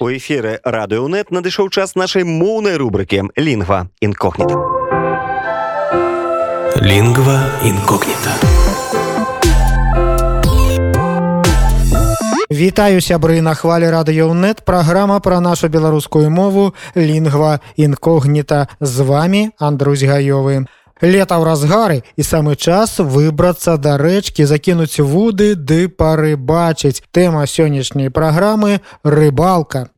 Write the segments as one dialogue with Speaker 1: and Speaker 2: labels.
Speaker 1: У эфіры радыёнет надышоў час нашай моўнай рубрыкі лінгва інкогніта.
Speaker 2: Лінгва інкогніта.
Speaker 3: Вітаю сябры на хвалі радыёнет праграма пра нашу беларускую мову лінгва інкогніта з вами Андрусь гаёвы. Лета ў разгары і самы час выбрацца да рэчкі закінуць вуды ды парыбачыць. Тэма сённяшняй праграмы рыбалка.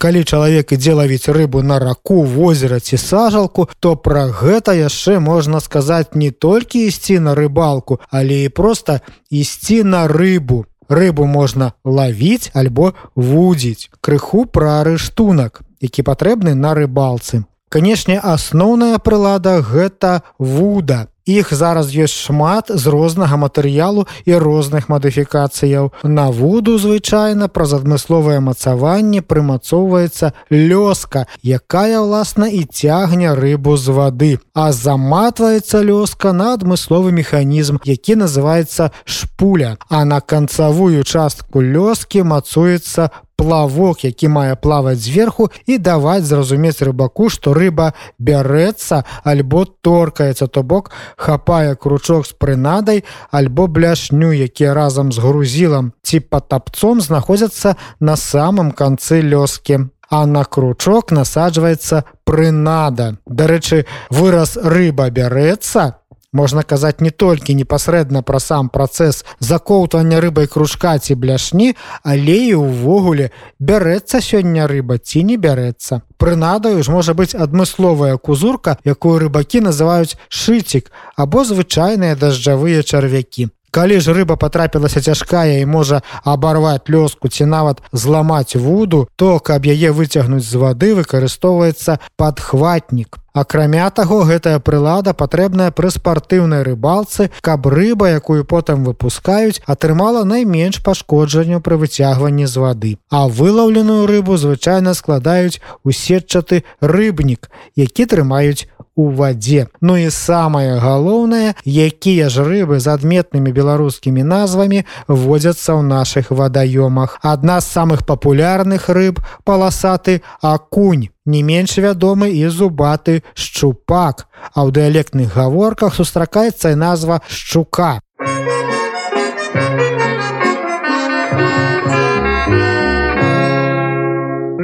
Speaker 3: Калі чалавек ідзе лавіць рыбу на раку возера ці сажалку то пра гэта яшчэ можна сказаць не толькі ісці на рыбалку але і просто ісці на рыбу. Рыбу можна лавіць альбо вудзіць. Крыху пра арыштунак які патрэбны на рыбалцы. Канешне асноўная прылада гэта вуда х зараз ёсць шмат з рознага матэрыялу і розных мадыфікацыяў. На вуду звычайна праз адмысловае мацаванне прымацоўваецца лёска, якая ўласна і цягне рыбу з вады. А заматваецца лёска на адмысловы механізм, які называецца шпуля. А на канцавую частку лёскі мацуецца плавок які мае плаваць зверху і даваць зразумець рыбаку што рыба бярэцца альбо торкаецца то бок хапае кручок з прынадай альбо бляшню якія разам з грузілам ці патапцом знаходзяцца на самым канцы лёскі. А на кручок насаджваецца прынада. Дарэчы выраз рыба бярэцца можна казаць не толькі непасрэдна пра сам працэс закоўтвання рыбай кружка ці бляшні але і ўвогуле бярэцца сёння рыба ці не бярэцца. Прынадаю ж можа быць адмысловая кузурка якую рыбакі называюць шыцік або звычайныя дажджавыя чарвякі Калі ж рыба потрапілася цяжкая і можа абарваць лёску ці нават зламаць вуду, то каб яе выцягнуць з вады выкарыстоўваецца падхватнік. Акрамя таго, гэтая прылада патрэбная пры спартыўнай рыбалцы, каб рыба, якую потым выпускаюць, атрымала найменш пашкоджанню пры выцягванні з вады. А вылаўленую рыбу звычайна складаюць у сетчаты рыбнік, які трымаюць у вадзе. Ну і самае галоўнае, якія ж рыбы з адметнымі беларускімі назвамі водзяцца ў нашых вадаёмах. Адна з самых папулярных рыб паласаты акунь. Не менш вядомы і зубаты шчупак. А ў дыялектных гаворках сустракаецца і назва шчука.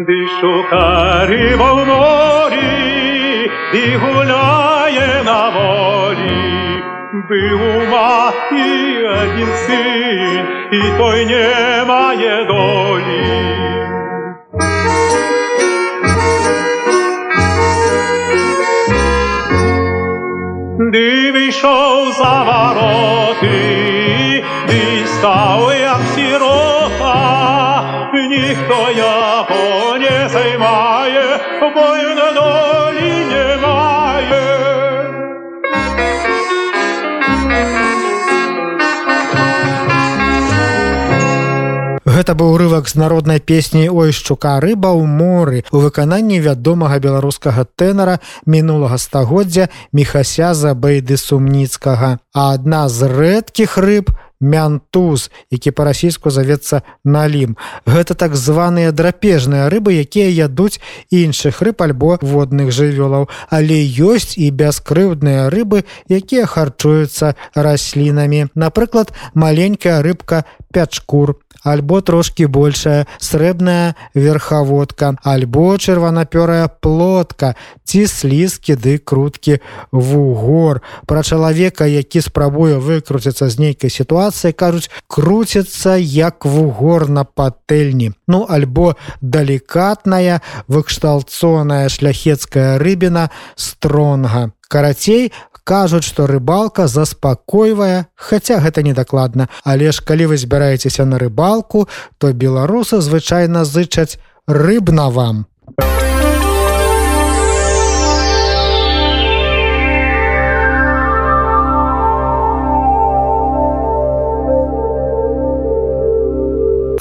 Speaker 4: Ды шукары волнорі і гуляє на волі, Был у матки один сын, і той не має долі. Ди вийшов за вороти, ди став як сирота, ніхто його не займає, бою
Speaker 3: Гэта быў урывак з народнай песні ой шчука рыба ў моры у выкананні вядомага беларускага тэнара мінулага стагоддзя мехасяза бэйды сумніцкага а адна з рэдкіх рыб мянтуз які па-расійску завецца налім. Гэта так званыя драпежныя рыбы якія ядуць іншых рыб альбо водных жывёлаў. Але ёсць і бяскрыўдныя рыбы якія харчуюцца раслінамі. Напрыклад маленькая рыбка пячкур альбо трошки большая срэбная верхаводка альбо чырванапёрая плотка ці слізкі ды круткі вугор. Пра чалавека які спрабуе выкруціцца з нейкай сітуацыі кажуць круціцца як вугор на патэльні. Ну альбо далікатная выкшталцоная шляхецкая рыбіна стронга. Карацей кажуць што рыбалка заспакойвае хаця гэта недакладна. Але ж калі вы збіраецеся на рыбалку то беларусы звычайна зычаць рыбна вам. а А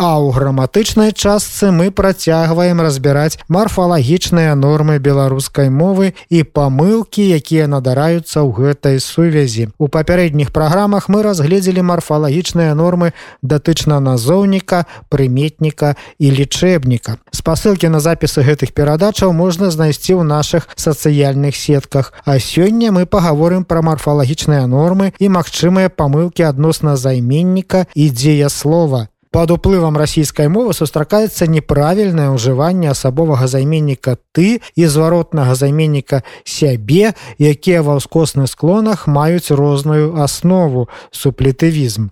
Speaker 3: А ў граматычнай частцы мы працягваем разбіраць марфалагічныя нормы беларускай мовы і памылкі, якія надараюцца ў гэтай сувязі. У папярэдніх праграмах мы разгледзелі марфалагічныя нормы датычна назоўніка, прыметніка і лічэбніка. Спасылкі на запісы гэтых перадачаў можна знайсці ў нашых сацыяльных сетках. А сёння мы пагаворым пра марфалагічныя нормы і магчымыя памылкі адносна займенніка і дзеяслова под уплывам расійскай мовы сустракаецца неправільнае ўжыванне асабовага займенніка ты і зваротнага займенніка сябе якія ва ўскосных склонах маюць розную аснову суплетывізм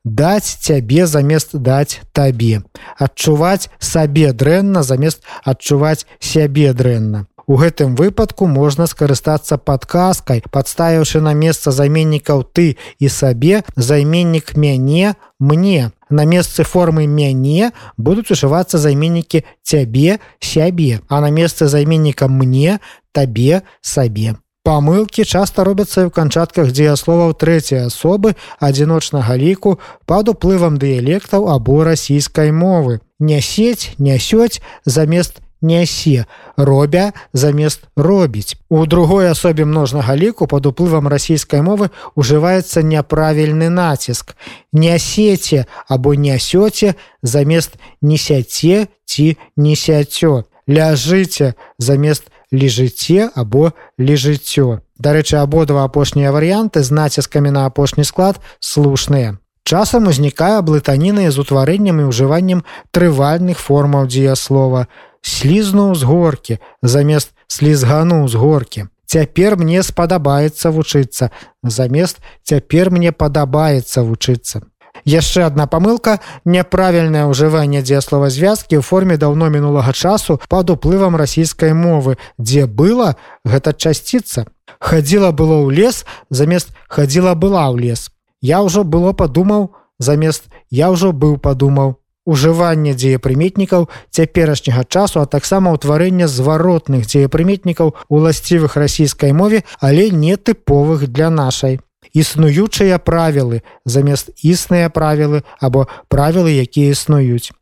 Speaker 3: даць цябе замест даць табе адчуваць сабе дрэнна замест адчуваць сябе дрэнна У гэтым выпадку можна скарыстацца падказкай, падставіўшы на месца заменнікаў ты і сабе займеннік мяне мне. На месцы формы мяне будуць ужывацца займеннікі цябе сябе, а на месцы займенніка мне табе сабе. Памылкі часта робяцца ў канчатках дзеясловаў трэцяй асобы адзіночнага ліку пад уплывам дыялектаў або расійскай мовы. Нясець, нясёць замест нясе робя замест робіць. У другой асобе множнага ліку под уплывам расійскай мовы ужываецца няправільны націск. Нясеце або нясёце замест несяце ці несяцё ляжыце замест лежыце або лежыццё дарэчы абодва апошнія варыянты з націскамі на апошні склад слушныя. Часам узнікае блытаніны з утварэннем і ўжываннем трывальных формаў дзеяслова слізнуў з горкі замест слізгану з горкі. Цяпер мне спадабаецца вучыцца замест цяпер мне падабаецца вучыцца. Яшчэ одна памылка няправільнае ўжыванне дзеяслова звязкі ў форме даўно мінулага часу пад уплывам расійскай мовы, дзе была гэта часціца. Хадзіла было ў лес замест хадзіла была ў лес. Я ўжо было падумаў замест я ўжо быў падумаў ужыванне дзеепрыметнікаў цяперашняга часу, а таксама ўтварэння зваротных дзеепрыметнікаў уласцівых расійскай мове, але не тыповых для нашай. Існуючыя правілы замест існыя правілы або правілы, якія існуюць.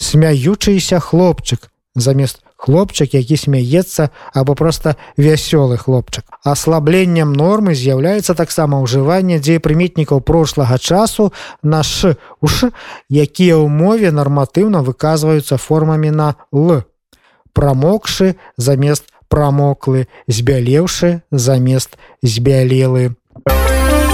Speaker 3: Смяючыйся хлопчык замест хлопчык які смяецца або просто вясёлы хлопчык. Аслабленнем нормы з'яўляецца таксама ўжыванне дзеепрыметнікаў прошлага часу наш уш якія ў мове нарматыўна выказваюцца формамі на л прамокшы замест прамоклы збялеўшы замест збялелы. а